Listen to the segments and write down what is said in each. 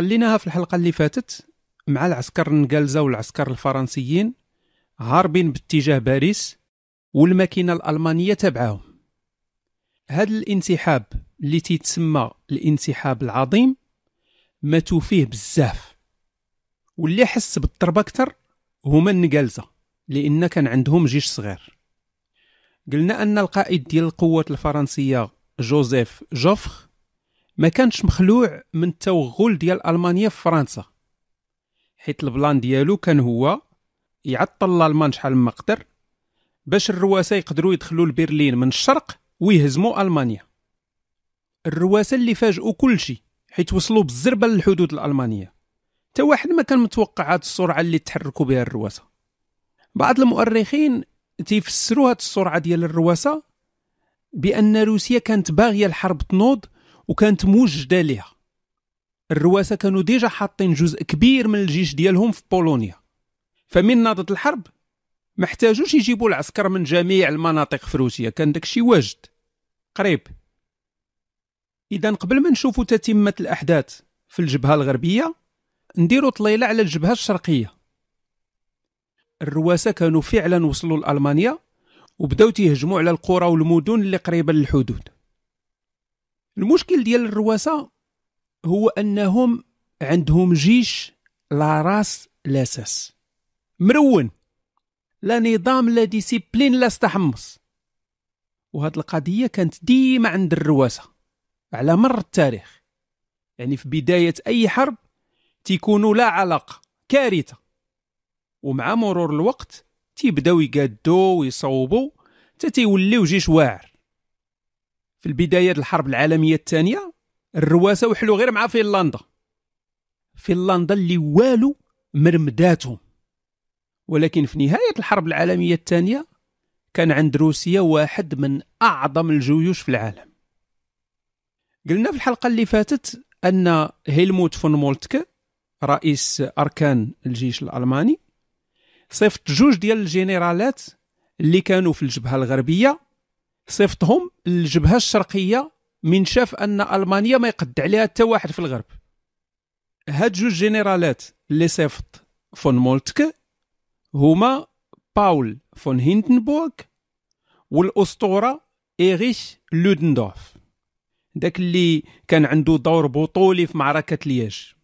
خليناها في الحلقة اللي فاتت مع العسكر النقالزة والعسكر الفرنسيين هاربين باتجاه باريس والماكينة الألمانية تبعهم. هذا الانسحاب اللي تيتسمى الانسحاب العظيم ماتوا فيه بزاف. واللي حس بالضربة أكثر هما النقالزة لأن كان عندهم جيش صغير. قلنا أن القائد ديال القوات الفرنسية جوزيف جوفخ ما كانش مخلوع من التوغل ديال ألمانيا في فرنسا. حيت البلان ديالو كان هو يعطل الألمان شحال ما قدر باش الرواسه يقدروا يدخلوا لبرلين من الشرق ويهزموا ألمانيا. الرواسه اللي فاجئوا كل شيء حيت وصلوا بالزربة للحدود الألمانية. تا واحد ما كان متوقع هاد السرعة اللي تحركوا بها الرواسه بعض المؤرخين تيفسروا هاد السرعة ديال الرواسه بأن روسيا كانت باغية الحرب تنوض وكانت موجده ليها. الرواسة كانوا ديجا حاطين جزء كبير من الجيش ديالهم في بولونيا. فمن ناضت الحرب ما احتاجوش يجيبوا العسكر من جميع المناطق في روسيا كان داكشي واجد قريب. إذا قبل ما نشوفوا تتمة الأحداث في الجبهة الغربية نديروا طليلة على الجبهة الشرقية. الرواسة كانوا فعلا وصلوا لألمانيا وبداو تيهجموا على القرى والمدن اللي قريبة للحدود. المشكل ديال الرواسة هو أنهم عندهم جيش لا راس لاساس مرون. لا نظام لا ديسيبلين لا استحمص وهاد القضية كانت ديما عند الرواسة على مر التاريخ. يعني في بداية أي حرب تيكونوا لا علاقة كارثة. ومع مرور الوقت تيبداو يقادوا ويصوبوا حتى تيوليو جيش واعر. في البداية الحرب العالمية الثانية الرواسة وحلوا غير مع فنلندا. فنلندا اللي والو مرمداتهم. ولكن في نهاية الحرب العالمية الثانية كان عند روسيا واحد من أعظم الجيوش في العالم. قلنا في الحلقة اللي فاتت أن هيلموت فون مولتكه رئيس أركان الجيش الألماني صيفط جوج ديال الجنرالات اللي كانوا في الجبهة الغربية صيفطهم للجبهة الشرقية من شاف أن ألمانيا ما يقد عليها حتى واحد في الغرب. هاد جوج جنرالات اللي صيفط فون مولتكه هما باول فون هيندنبورغ والأسطورة إيريش لودندورف. داك اللي كان عنده دور بطولي في معركة لياج.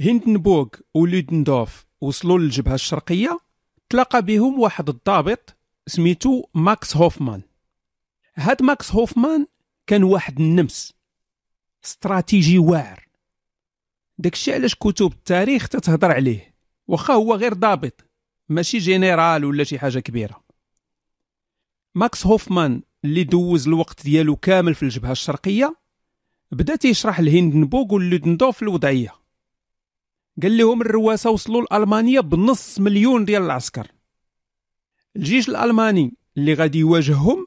هيندنبورغ ولودندورف وصلوا للجبهة الشرقية تلاقى بهم واحد الضابط سميتو ماكس هوفمان. هاد ماكس هوفمان كان واحد النمس استراتيجي واعر. داكشي علاش كتب التاريخ تتهضر عليه واخا هو غير ضابط ماشي جنرال ولا شي حاجة كبيرة. ماكس هوفمان اللي دوز الوقت ديالو كامل في الجبهة الشرقية بدا تيشرح لهيندنبورغ ولودندورف الوضعية. قال لهم الرواسه وصلوا لألمانيا بنص مليون ديال العسكر. الجيش الألماني اللي غادي يواجههم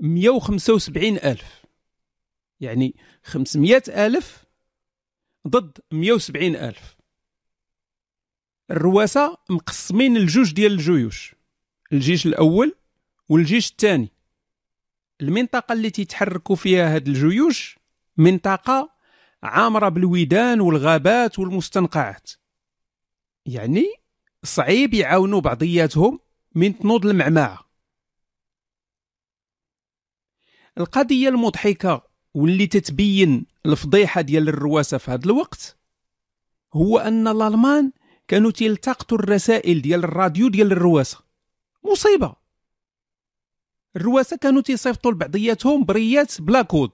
175 ألف. يعني 500 ألف ضد 170 ألف. الرواسة مقسمين الجوج ديال الجيوش الجيش الأول والجيش الثاني. المنطقة اللي تيتحركوا فيها هاد الجيوش منطقة عامرة بالويدان والغابات والمستنقعات. يعني صعيب يعاونوا بعضياتهم من تنوض المعمعة. القضية المضحكة واللي تتبين الفضيحة ديال الرواسة في هذا الوقت هو أن الألمان كانوا تيلتقطوا الرسائل ديال الراديو ديال الرواسة. مصيبة. الرواسة كانوا تيصيفطوا لبعضياتهم بريات بلا كود.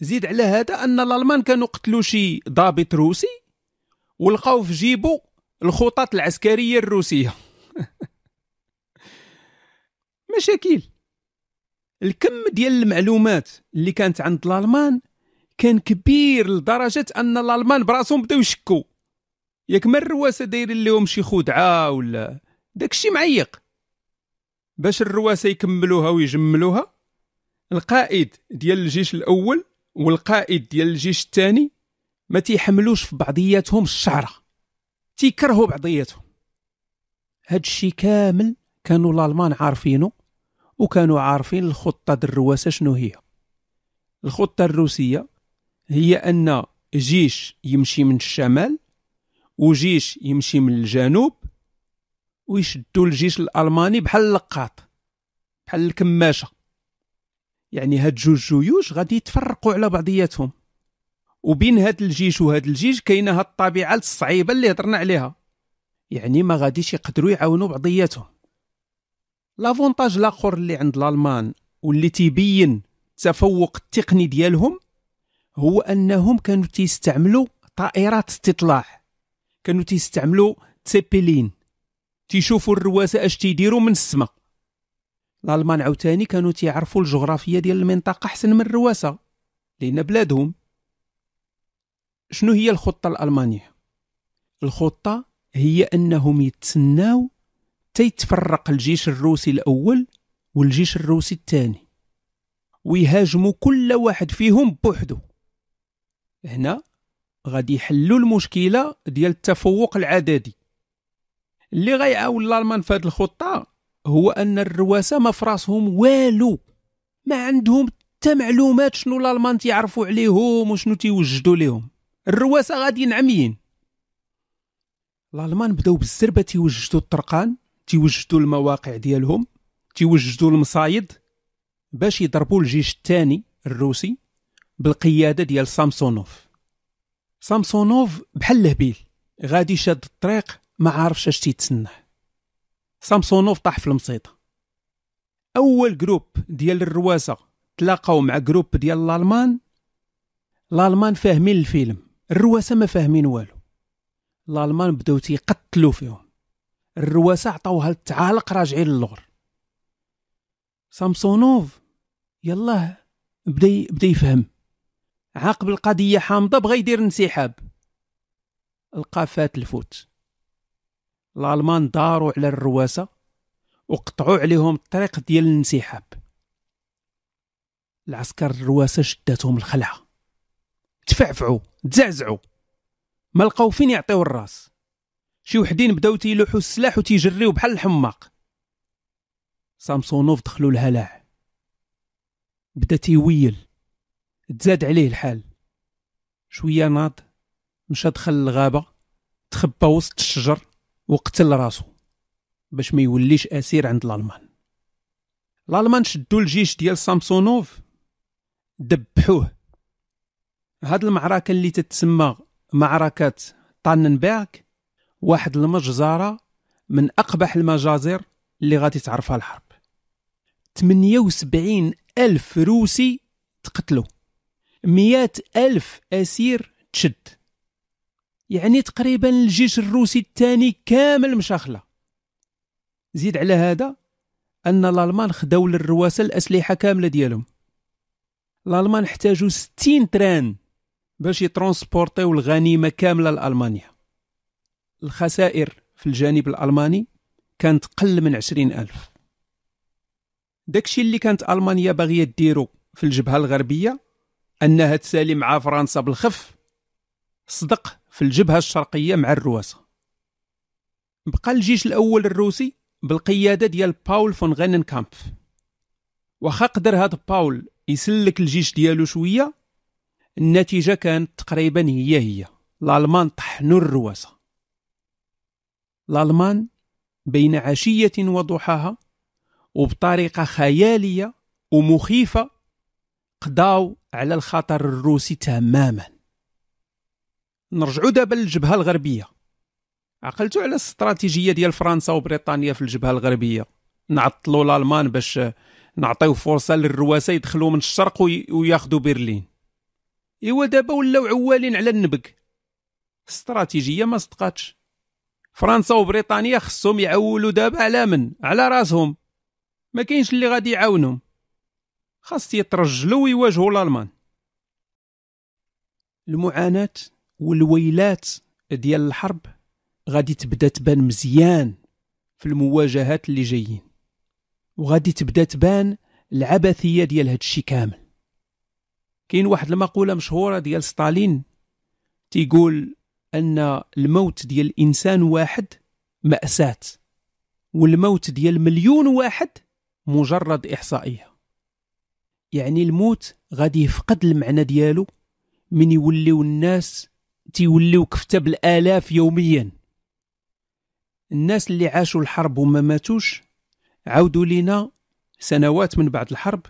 زيد على هذا أن الألمان كانوا قتلوا شي ضابط روسي ولقاو في جيبو الخطط العسكرية الروسية. مشاكل. الكم ديال المعلومات اللي كانت عند الألمان كان كبير لدرجة أن الألمان برأسهم بداو يشكوا. ياك ما الرواسة دايرين لهم شي خدعة ولا داكشي معيق. باش الرواسة يكملوها ويجملوها القائد ديال الجيش الأول والقائد ديال الجيش الثاني ما تيحملوش في بعضياتهم الشعرة. تيكرهوا بعضياتهم. هاد الشي كامل كانوا الألمان عارفينه وكانوا عارفين الخطة الرواسه شنو هي. الخطة الروسية هي أن جيش يمشي من الشمال وجيش يمشي من الجنوب ويشدوا الجيش الألماني بحال اللقاط بحال الكماشة. يعني هاد جوج جيوش غادي يتفرقوا على بعضياتهم. وبين هاد الجيش وهاد الجيش كاينة هاد الطبيعة الصعيبة اللي هضرنا عليها. يعني ما غاديش يقدروا يعاونوا بعضياتهم. لافونتاج الآخر اللي عند الالمان واللي تيبين التفوق التقني ديالهم هو أنهم كانوا تيستعملوا طائرات استطلاع. كانوا تيستعملوا تسيبيلين تيشوفوا الرواسه أش تيديروا من السماء. الألمان عاوتاني كانوا تيعرفوا الجغرافيا ديال المنطقة أحسن من الرواسة لأن بلادهم. شنو هي الخطة الألمانية؟ الخطة هي أنهم يتسناو تيتفرق الجيش الروسي الأول والجيش الروسي الثاني. ويهاجموا كل واحد فيهم بوحدو. هنا غادي يحلوا المشكلة ديال التفوق العددي. اللي غيعاون الالمان في هذه الخطة هو أن الرواسة ما فراسهم والو. ما عندهم حتى معلومات شنو الالمان تيعرفوا عليهم وشنو تيوجدوا لهم الرواسة غاديين عميين الألمان بداو بالزربة تيوجدوا الطرقان تيوجدوا المواقع ديالهم تيوجدوا المصايد باش يضربوا الجيش الثاني الروسي بالقيادة ديال سامسونوف. سامسونوف بحال الهبيل غادي شاد الطريق ما عارفش اش تيتسنى سامسونوف طاح في المصيدة أول groupe ديال الرواسة تلاقاو مع groupe ديال الألمان. الألمان فاهمين الفيلم الرواسة ما فاهمين والو. الالمان بداو تيقتلوا فيهم. الرواسة عطاوها للتعلاق راجعين للور. سامسونوف يلاه بدا بدا يفهم. عاق بالقضية حامضة بغى يدير انسحاب. لقى فات الفوت. الالمان داروا على الرواسة وقطعوا عليهم الطريق ديال الانسحاب. العسكر الرواسة شداتهم الخلعة. تفعفعوا تزعزعوا. ما لقاو فين يعطيو الراس. شي وحدين بداو تيلوحوا السلاح وتيجريو بحال الحماق. سامسونوف دخلوا الهلع. بدا تيويل. تزاد عليه الحال. شوية ناض. مشى دخل الغابة. تخبى وسط الشجر وقتل راسو. باش ما يوليش أسير عند الألمان. الألمان شدوا الجيش ديال سامسونوف. دبحوه. هاد المعركة اللي تتسمى معركة طاننبرغ واحد المجزرة من أقبح المجازر اللي غادي تعرفها الحرب. 78 ألف روسي تقتلوا مية ألف أسير تشد. يعني تقريبا الجيش الروسي الثاني كامل مشا خلا. زيد على هذا أن الألمان خداو للرواسة الأسلحة كاملة ديالهم. الألمان احتاجوا 60 train باش يترونسبورتيو الغنيمة كاملة لألمانيا. الخسائر في الجانب الألماني كانت قل من عشرين ألف. داكشي اللي كانت ألمانيا باغية ديرو في الجبهة الغربية أنها تسالي مع فرنسا بالخف صدق في الجبهة الشرقية مع الرواسة بقى الجيش الأول الروسي بالقيادة ديال باول فون غينن كامف واخا قدر هاد باول يسلك الجيش ديالو شوية النتيجة كانت تقريبا هي هي. الألمان طحنوا الرواسة الألمان بين عشية وضحاها وبطريقة خيالية ومخيفة قضاو على الخطر الروسي تماما. نرجعوا دابا للجبهة الغربية. عقلتوا على الاستراتيجية ديال فرنسا وبريطانيا في الجبهة الغربية. نعطلوا الألمان باش نعطيو فرصة للرواسة يدخلوا من الشرق وياخذوا برلين. إيوا دابا ولاو عوالين على النبق. استراتيجية ما صدقاتش. فرنسا وبريطانيا خصهم يعولوا دابا على من؟ على راسهم. ما كاينش اللي غادي يعاونهم. خاص يترجلوا ويواجهوا الألمان. المعاناة والويلات ديال الحرب غادي تبدا تبان مزيان في المواجهات اللي جايين. وغادي تبدا تبان العبثية ديال هادشي كامل. كاين واحد المقولة مشهورة ديال ستالين تيقول أن الموت ديال إنسان واحد مأساة والموت ديال مليون واحد مجرد إحصائية. يعني الموت غادي يفقد المعنى ديالو من يوليو الناس تيوليو كفتة بالآلاف يوميا. الناس اللي عاشوا الحرب وما ماتوش عاودوا لينا سنوات من بعد الحرب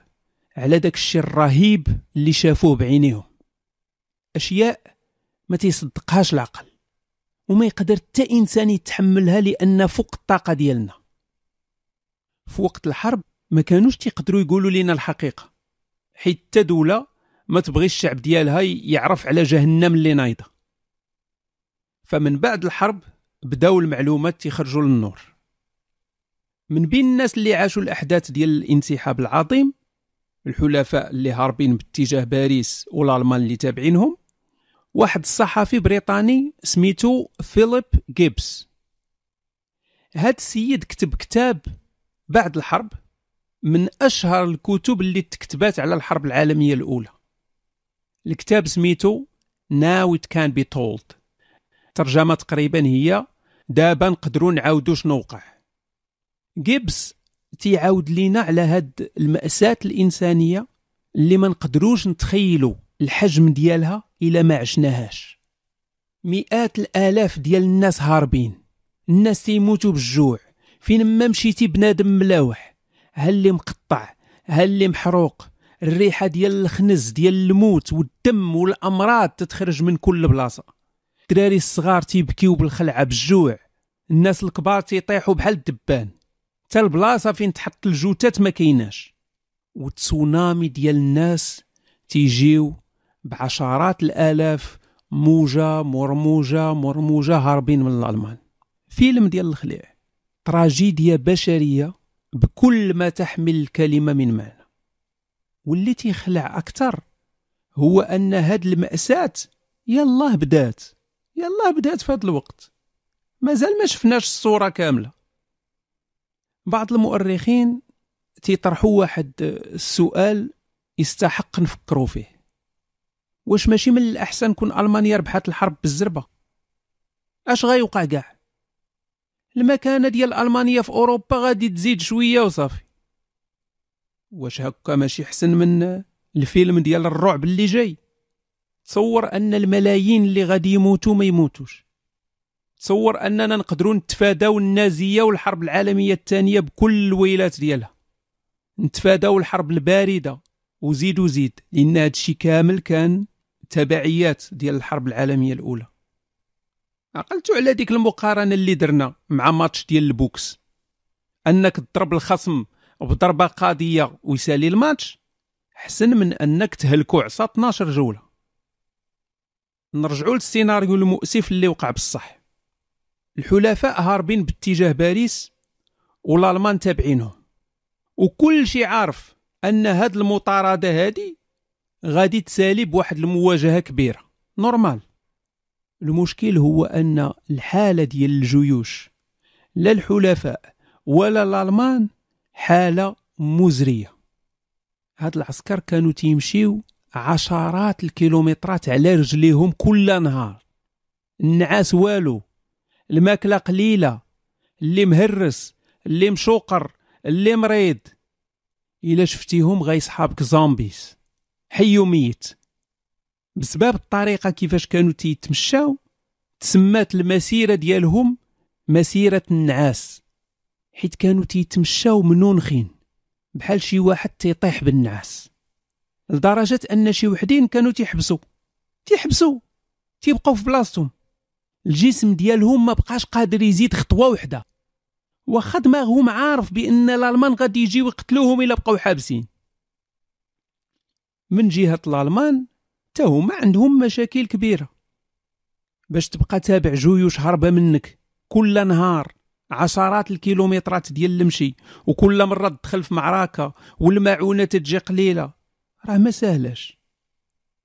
على داك الشيء الرهيب اللي شافوه بعينيهم. أشياء ما تيصدقهاش العقل وما يقدر حتى إنسان يتحملها لأن فوق الطاقة ديالنا. في وقت الحرب ما كانوش تيقدروا يقولوا لنا الحقيقة حيت حتى دولة ما تبغي الشعب ديالها يعرف على جهنم اللي نايضة. فمن بعد الحرب بداو المعلومات تيخرجوا للنور. من بين الناس اللي عاشوا الأحداث ديال الانسحاب العظيم الحلفاء اللي هاربين باتجاه باريس والالمان اللي تابعينهم. واحد الصحفي بريطاني سميتو فيليب جيبس. هاد السيد كتب كتاب بعد الحرب من أشهر الكتب اللي تكتبات على الحرب العالمية الأولى. الكتاب سميتو Now It Can Be Told. ترجمة تقريبا هي دابا نقدروا نعاودوا شنو وقع جيبس تيعاود لينا على هاد المأساة الإنسانية اللي ما نقدروش نتخيلوا الحجم ديالها إلا ما عشناهاش. مئات الآلاف ديال الناس هاربين. الناس تيموتوا بالجوع. فين ما مشيتي بنادم ملاوح. ها اللي مقطع؟ ها اللي محروق؟ الريحة ديال الخنز ديال الموت والدم والأمراض تتخرج من كل بلاصة. الدراري الصغار تيبكيو بالخلعة بالجوع. الناس الكبار تيطيحوا بحال الدبان. حتى البلاصة فين تحط الجثث ما كايناش. وتسونامي ديال الناس تيجيو بعشرات الآلاف موجة مور موجة مور موجة هاربين من الألمان. فيلم ديال الخليع تراجيديا بشرية بكل ما تحمل الكلمة من معنى. واللي تيخلع أكثر هو أن هاد المأساة يلاه بدات يلاه بدات في هذا الوقت. مازال ما شفناش الصورة كاملة. بعض المؤرخين تيطرحوا واحد السؤال يستحق نفكروا فيه. واش ماشي من الأحسن كون ألمانيا ربحت الحرب بالزربة؟ أش غيوقع كاع؟ المكانة ديال ألمانيا في أوروبا غادي تزيد شوية وصافي. واش هكا ماشي أحسن من الفيلم ديال الرعب اللي جاي؟ تصور أن الملايين اللي غادي يموتوا ما يموتوش. تصور أننا نقدروا نتفاداو النازية والحرب العالمية الثانية بكل الويلات ديالها. نتفاداو الحرب الباردة. وزيد وزيد لأن هذا الشيء كامل كان تبعيات ديال الحرب العالمية الأولى. عقلتوا على ديك المقارنة اللي درنا مع ماتش ديال ال boxe. أنك تضرب الخصم بضربة قاضية ويسالي الماتش احسن من أنك تهلكو عصا 12 جولة. نرجعوا للسيناريو المؤسف اللي وقع بصح الحلفاء هاربين باتجاه باريس والألمان تابعينهم. وكل شي عارف أن هاد المطاردة هادي غادي تسالي بواحد المواجهة كبيرة. normal. المشكل هو أن الحالة ديال الجيوش لا الحلفاء ولا الألمان حالة مزرية. هاد العسكر كانوا تيمشيو عشرات الكيلومترات على رجليهم كل نهار. النعاس والو. الماكلة قليلة اللي مهرس اللي مشوقر اللي مريض. إلا شفتيهم غيصحابك زومبيز حي وميت بسبب الطريقة كيفاش كانوا تيتمشاو تسمات المسيرة ديالهم مسيرة النعاس. حيت كانوا تيتمشاو منونخين بحال شي واحد تيطيح بالنعاس. لدرجة أن شي وحدين كانوا تيحبسوا تيحبسوا تيبقاو في بلاصتهم. الجسم ديالهم ما بقاش قادر يزيد خطوة وحدة. واخا دماغهم عارف بأن الألمان غادي يجيو يقتلوهم إلا بقاو حابسين. من جهة الألمان تا هما عندهم مشاكل كبيرة. باش تبقى تابع جيوش هربة منك كل نهار عشرات الكيلومترات ديال المشي وكل مرة تدخل في معركة والمعونة تجي قليلة راه ما سهلاش.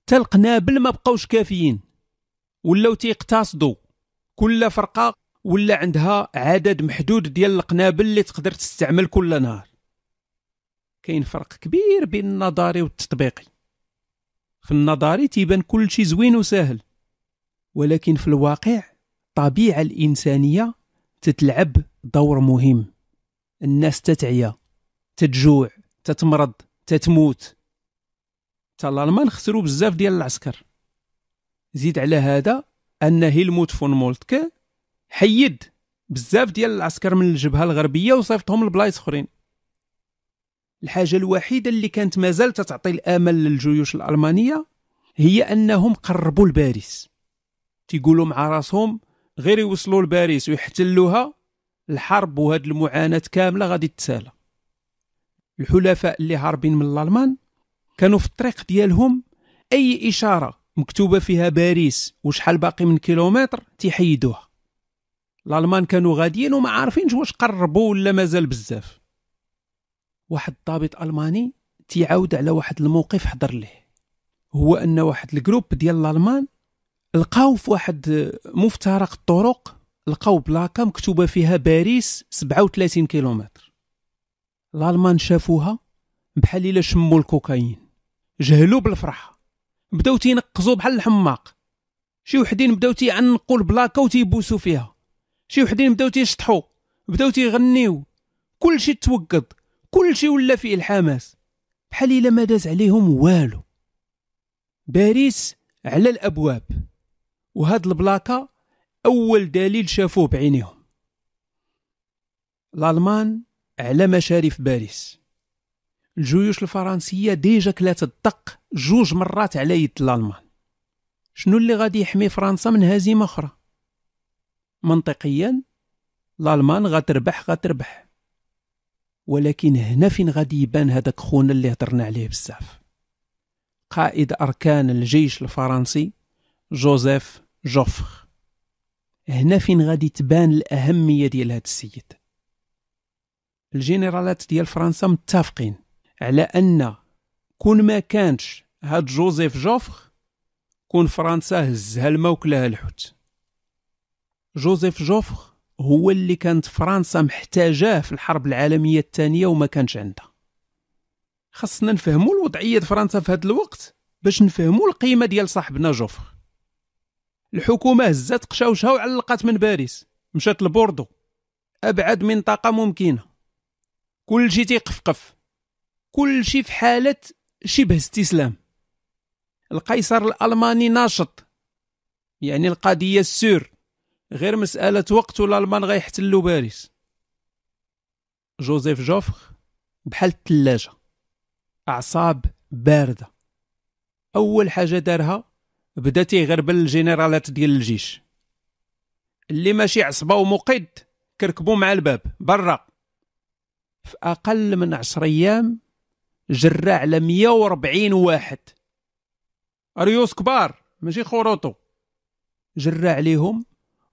تا القنابل ما بقاوش كافيين. ولاو تيقتصدوا. كل فرقة ولا عندها عدد محدود ديال القنابل اللي تقدر تستعمل كل نهار. كاين فرق كبير بين النظري والتطبيقي. في النظري تيبان كل شيء زوين وسهل ولكن في الواقع الطبيعة الإنسانية تتلعب دور مهم. الناس تتعيا تتجوع تتمرض تتموت. تا الألمان خسروا بزاف ديال العسكر. زيد على هذا أن هيلموت فون مولتكه حيد بزاف ديال العسكر من الجبهة الغربية وصيفطهم لبلايص أخرين. الحاجة الوحيدة اللي كانت مازال تعطي الآمل للجيوش الألمانية هي أنهم قربوا لباريس تيقولوا مع راسهم غير يوصلوا لباريس ويحتلوها الحرب وهاد المعاناة كاملة غادي تسالى. الحلفاء اللي هاربين من الألمان كانوا في الطريق ديالهم أي إشارة مكتوبة فيها باريس. وشحال باقي من كيلومتر؟ تيحيدوها الألمان كانوا غاديين وما عارفينش واش قربوا ولا مازال بزاف. واحد الضابط ألماني تيعاود على واحد الموقف حضر ليه. هو أن واحد ال groupe ديال الألمان لقاو في واحد مفترق الطرق لقاو بلاكا مكتوبة فيها باريس 37 كيلومتر. الألمان شافوها بحال إلا شموا الكوكايين. جهلوا بالفرحة. بداو تينقزوا بحال الحماق. شي وحدين بداو تيعنقوا البلاكا وتيبوسوا فيها. شي وحدين بداو تيشطحوا بداو تيغنيو. كلشي توقد كلشي ولا فيه الحماس. بحال إلا ما داز عليهم والو. باريس على الأبواب. وهاد البلاكا أول دليل شافوه بعينيهم. الألمان على مشارف باريس. الجيوش الفرنسية déjà كلات الدق جوج مرات على يد الألمان. شنو اللي غادي يحمي فرنسا من هزيمة أخرى؟ منطقيا الألمان غتربح غتربح. ولكن هنا فين غادي يبان هذاك خونا اللي هضرنا عليه بزاف؟ قائد أركان الجيش الفرنسي جوزيف جوفر. هنا فين غادي تبان الأهمية ديال هذا السيد؟ الجنرالات ديال فرنسا متفقين. على أن كون ما كانش هاد جوزيف جوفر كون فرنسا هزها الماء وكلها الحوت. جوزيف جوفر هو اللي كانت فرنسا محتاجاه في الحرب العالمية الثانية وما كانش عندها. خاصنا نفهموا الوضعية فرنسا في هذا الوقت باش نفهموا القيمة ديال صاحبنا جوفر. الحكومة هزات قشاوشها وعلقات من باريس مشات لبوردو. أبعد منطقة ممكنة. كل شيء تيقفقف. كل شيء في حالة شبه استسلام. القيصر الألماني ناشط. يعني القضية السور. غير مسألة وقت والألمان غيحتلوا باريس. جوزيف جوفر بحال الثلاجه أعصاب باردة. أول حاجة دارها بدا تيغربل الجنرالات ديال الجيش. اللي ماشي عصبة ومقد كركبوا مع الباب برا. في أقل من عشر أيام جرى على 140 واحد. ريوس كبار ماشي خروطو جرى عليهم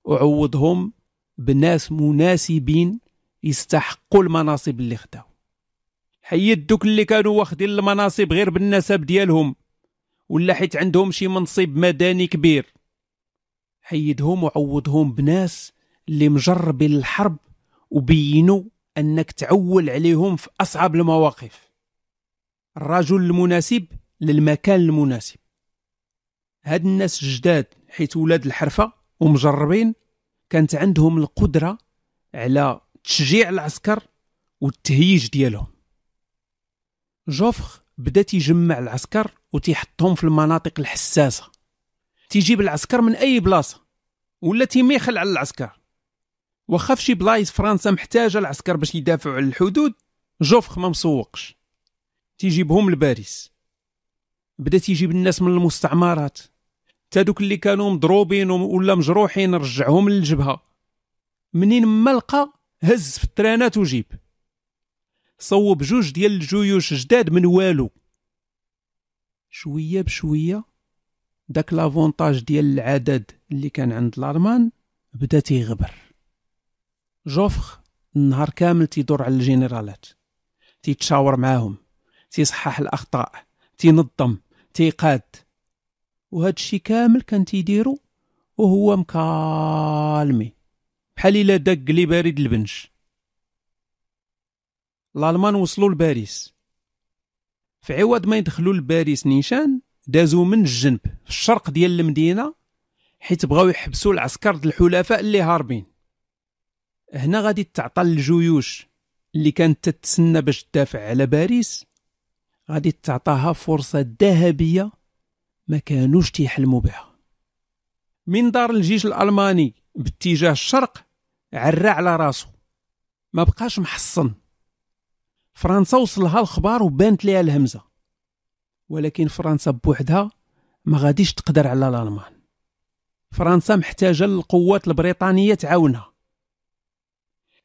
وعوضهم بناس مناسبين يستحقوا المناصب اللي خداو. حيد دوك اللي كانوا واخدين المناصب غير بالنسب ديالهم ولا حيت عندهم شي منصب مدني كبير. حيدهم وعوضهم بناس اللي مجربين الحرب وبينوا أنك تعول عليهم في أصعب المواقف. الرجل المناسب للمكان المناسب. هاد الناس جداد حيت ولاد الحرفة ومجربين كانت عندهم القدرة على تشجيع العسكر والتهييج ديالهم. جوفخ بدا تيجمع العسكر وتيحطهم في المناطق الحساسة. تيجيب العسكر من أي بلاصة ولا تيميخل على العسكر. واخا في شي بلايص فرنسا محتاجة العسكر باش يدافعوا على الحدود جوفخ ما مسوقش. تيجيبهم لباريس بدأ تيجيب الناس من المستعمرات. تا دوك اللي كانوا مضروبين ولا مجروحين رجعهم للجبهة. منين ما لقى هز في الترانات وجيب. صوب جوج ديال الجيوش جداد من والو. شوية بشوية داك l'avantage ديال العدد اللي كان عند الالمان بدأ تيغبر. جوفر النهار كامل تيدور على الجنرالات تيتشاور معاهم. تيصحح الأخطاء تينظم تيقاد وهذا الشيء كامل كان تيديرو وهو مكالمي. بحال إلا دق لي بارد البنج. الألمان وصلوا لباريس. في عوض ما يدخلوا لباريس نيشان دازوا من الجنب في الشرق ديال المدينة حيت بغاو يحبسوا العسكر الحلفاء اللي هاربين. هنا غادي تعطى الجيوش اللي كانت تتسنى باش تدافع على باريس. غادي تعطاها فرصة ذهبية ما كانوش تيحلموا بها من دار الجيش الألماني باتجاه الشرق عرى على راسو ما بقاش محصن. فرنسا وصلها الخبار وبانت ليها الهمزة. ولكن فرنسا بوحدها ما غاديش تقدر على الألمان. فرنسا محتاجة للقوات البريطانية تعاونها.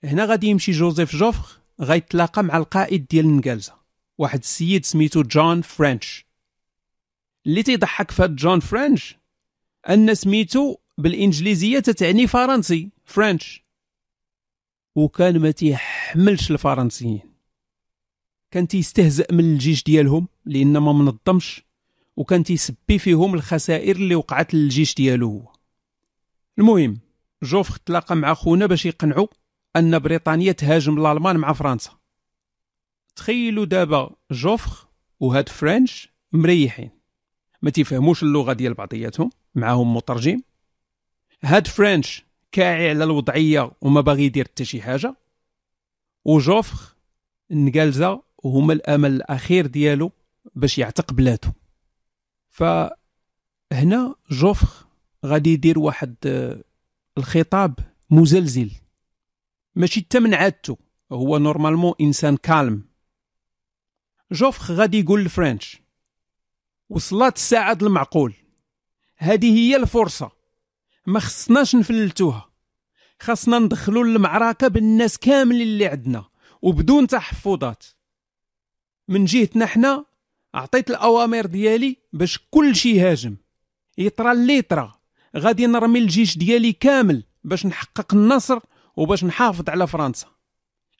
هنا غادي يمشي جوزيف جوفر غيتلاقى مع القائد ديال النقالزة. واحد السيد سميتو جون فرنش اللي تيضحك في جون فرنش أن سميتو بالإنجليزية تتعني فرنسي فرنش وكان ما تيحملش الفرنسيين. كان تيستهزأ من الجيش ديالهم لأن ما منظمش وكان تيسبي فيهم الخسائر اللي وقعت للجيش ديالو. هو المهم جوفخ تلاقى مع خونا باش يقنعوا أن بريطانيا تهاجم الألمان مع فرنسا. تخيلوا دابا جوفخ وهاد فرنش مريحين. ما تيفهموش اللغة ديال بعضياتهم معاهم مترجم. هاد فرنش كاعي على الوضعية وما باغي يدير حتى شي حاجة. وجوفخ نقالزة وهما الأمل الأخير ديالو باش يعتق بلاتو فهنا جوفخ غادي يدير واحد آه، الخطاب مزلزل. ماشي حتى من عادته. هو نورمالمون إنسان كالم. جوفخ غادي يقول لفرنش وصلت الساعة المعقول. هذه هي الفرصة. ما خصناش نفلتوها خاصنا ندخلوا المعركة بالناس كامل اللي عندنا وبدون تحفظات. من جهتنا حنا عطيت الأوامر ديالي باش كل شي هاجم يطرى اللي يطرى غادي نرمي الجيش ديالي كامل باش نحقق النصر وباش نحافظ على فرنسا.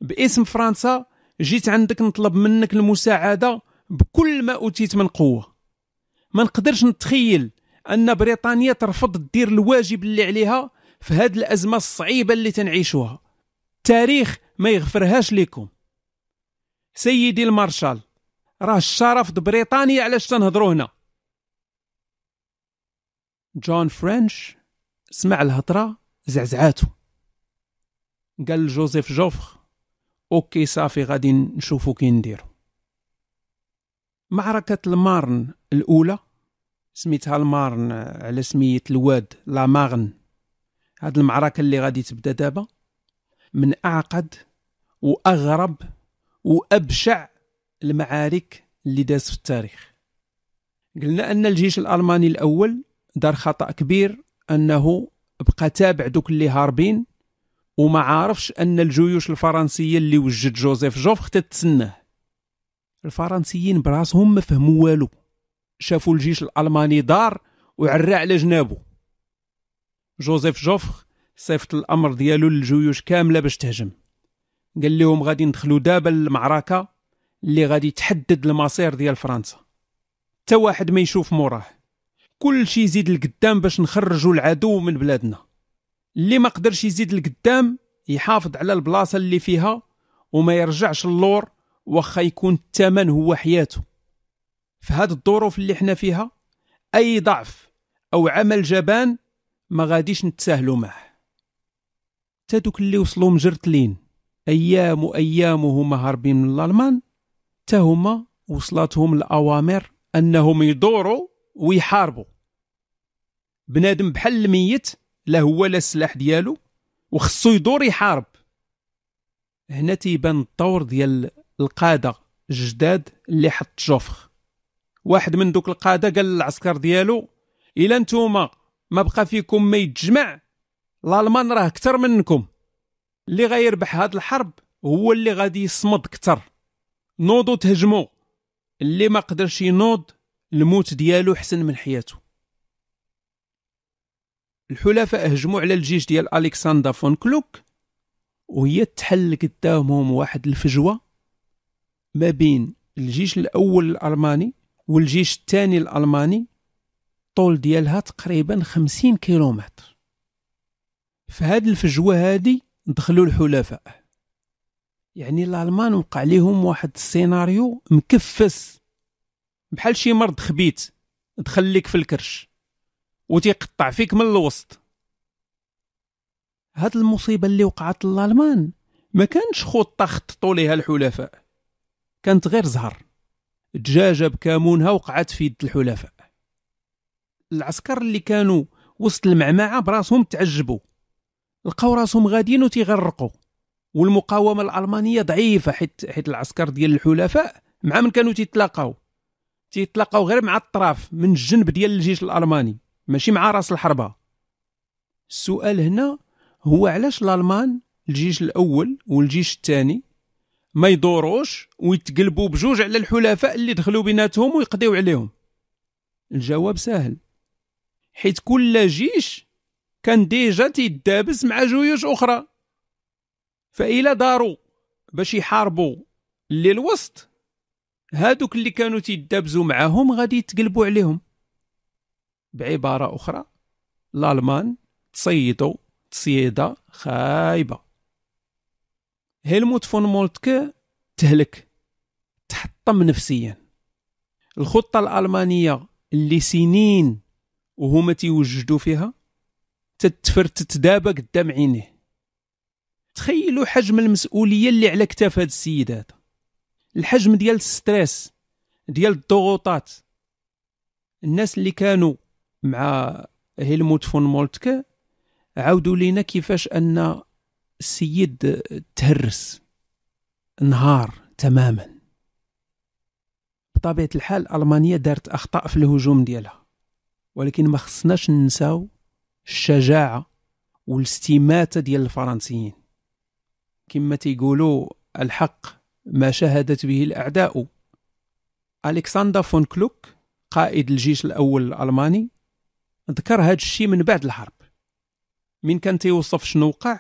باسم فرنسا جيت عندك نطلب منك المساعدة بكل ما أوتيت من قوة. ما نقدرش نتخيل أن بريطانيا ترفض دير الواجب اللي عليها في هاد الأزمة الصعيبة اللي تنعيشوها. التاريخ ما يغفرهاش لكم سيدي المارشال راه الشرف بريطانيا علاش تنهضروا هنا. جون فرنش سمع الهضرة زعزعاتو. قال جوزيف جوفر OK صافي غادي نشوفو كي نديرو معركة المارن الأولى سميتها المارن على سمية الواد لا مارن. هاد المعركة اللي غادي تبدأ دابا من أعقد وأغرب وأبشع المعارك اللي داز في التاريخ. قلنا أن الجيش الألماني الأول دار خطأ كبير أنه بقى تابع دوك اللي هاربين. وما عارفش أن الجيوش الفرنسية اللي وجد جوزيف جوفخ تتسناه الفرنسيين براسهم ما فهموا والو. شافوا الجيش الألماني دار وعرى على جنابه. جوزيف جوفخ صيفط الأمر ديالو للجيوش كاملة باش تهجم. قال لهم غادي ندخلوا دابا المعركه اللي غادي تحدد المصير ديال فرنسا. تا واحد ما يشوف موراه كل شي يزيد لقدام باش نخرجوا العدو من بلادنا. اللي ما قدرش يزيد لقدام يحافظ على البلاصة اللي فيها وما يرجعش اللور واخا يكون الثمن هو حياته. في هاد الظروف اللي إحنا فيها أي ضعف أو عمل جبان ما غاديش نتساهلوا معه. تا دوك اللي وصلوا مجرتلين أيام وأيام وهما هاربين من الألمان تا هما وصلتهم الاوامر أنهم يدوروا ويحاربوا. بنادم بحال الميت لا هو لا السلاح ديالو وخصو يدور يحارب. هنا تيبان الدور ديال القادة الجداد اللي حط جوفخ. واحد من دوك القادة قال للعسكر ديالو إلا نتوما ما بقى فيكم ما يتجمع الألمان راه كثر منكم. اللي غيربح هاد الحرب هو اللي غادي يصمد كثر نوضوا تهجموا اللي ما قدرش ينوض الموت ديالو حسن من حياته. الحلفاء هجموا على الجيش ديال الكسندر فون كلوك وهي تحل قدامهم واحد الفجوة ما بين الجيش الأول الألماني والجيش الثاني الألماني طول ديالها تقريبا خمسين كيلومتر. في هاد الفجوة هادي دخلوا الحلفاء. يعني الألمان وقع عليهم واحد السيناريو مكفس بحال شي مرض خبيت دخل لك في الكرش. وتيقطع فيك من الوسط. هاد المصيبة اللي وقعت للألمان ما كانش خطة خططوا ليها الحلفاء كانت غير زهر. دجاجة بكامونها وقعت في يد الحلفاء. العسكر اللي كانوا وسط المعمعة براسهم تعجبوا لقاو راسهم غاديين وتيغرقوا. والمقاومة الألمانية ضعيفة حيت حيت العسكر ديال الحلفاء مع من كانوا تيتلاقاو. تيتلاقاو غير مع الطراف من الجنب ديال الجيش الألماني. ماشي مع راس الحربة. السؤال هنا هو علاش الألمان الجيش الأول والجيش الثاني ما يدوروش ويتقلبوا بجوج على الحلفاء اللي دخلوا بيناتهم ويقضيو عليهم؟ الجواب سهل. حيت كل جيش كان déjà تيدابز مع جيوش أخرى. فإلا داروا باش يحاربوا اللي الوسط هادوك اللي كانوا تيدابزوا معاهم غادي يتقلبوا عليهم. بعبارة أخرى. الألمان تصيدوا تصيدة خايبة. هيلموت فون مولتكه تهلك تحطم نفسيا. الخطة الألمانية اللي سنين وهما تيوجدوا فيها تتفرتت دابا قدام عينيه. تخيلوا حجم المسؤولية اللي على كتاف هذا السيد هذا الحجم ديال ال stress ديال الضغوطات. الناس اللي كانوا مع هيلموت فون مولتكه عاودوا لينا كيفاش أن السيد تهرس انهار تماما. بطبيعة الحال ألمانيا دارت أخطاء في الهجوم ديالها ولكن ما خصناش ننساو الشجاعة والاستماتة ديال الفرنسيين. كما تيقولوا الحق ما شهدت به الأعداء. الكسندر فون كلوك قائد الجيش الأول الألماني ذكر هذا الشيء من بعد الحرب. من كان تيوصف شنو وقع؟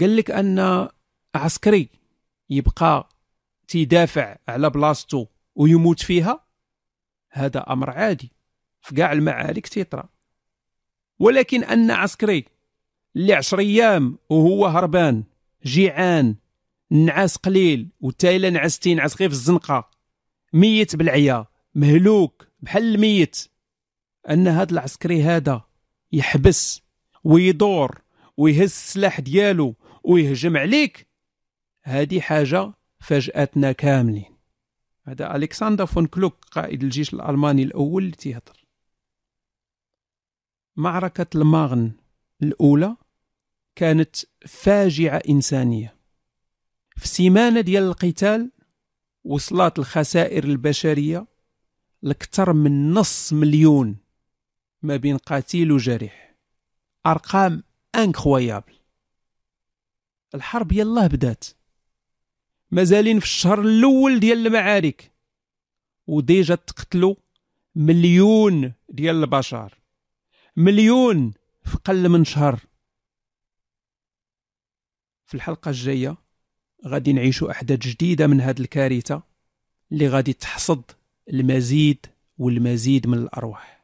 قال لك أن عسكري يبقى تيدافع على بلاصتو ويموت فيها؟ هذا أمر عادي. في كاع المعارك تيطرا ولكن أن عسكري اللي عشر أيام وهو هربان جيعان نعاس قليل وتا إلا نعس تينعس غير في الزنقة ميت بالعيا مهلوك بحال الميت. أن هذا العسكري هذا يحبس ويدور ويهز السلاح ديالو ويهجم عليك. هذه حاجة فاجأتنا كاملين. هذا ألكسندر فون كلوك قائد الجيش الألماني الأول اللي تيهضر. معركة المارن الأولى كانت فاجعة إنسانية. في سيمانة ديال القتال وصلت الخسائر البشرية لكثر من نص مليون ما بين قتيل وجريح أرقام incroyables الحرب يلاه بدات. مازالين في الشهر الأول ديال المعارك. و déjà تقتلوا مليون ديال البشر. مليون في قل من شهر. في الحلقة الجاية غادي نعيشوا أحداث جديدة من هذه الكارثة اللي غادي تحصد المزيد والمزيد من الأرواح.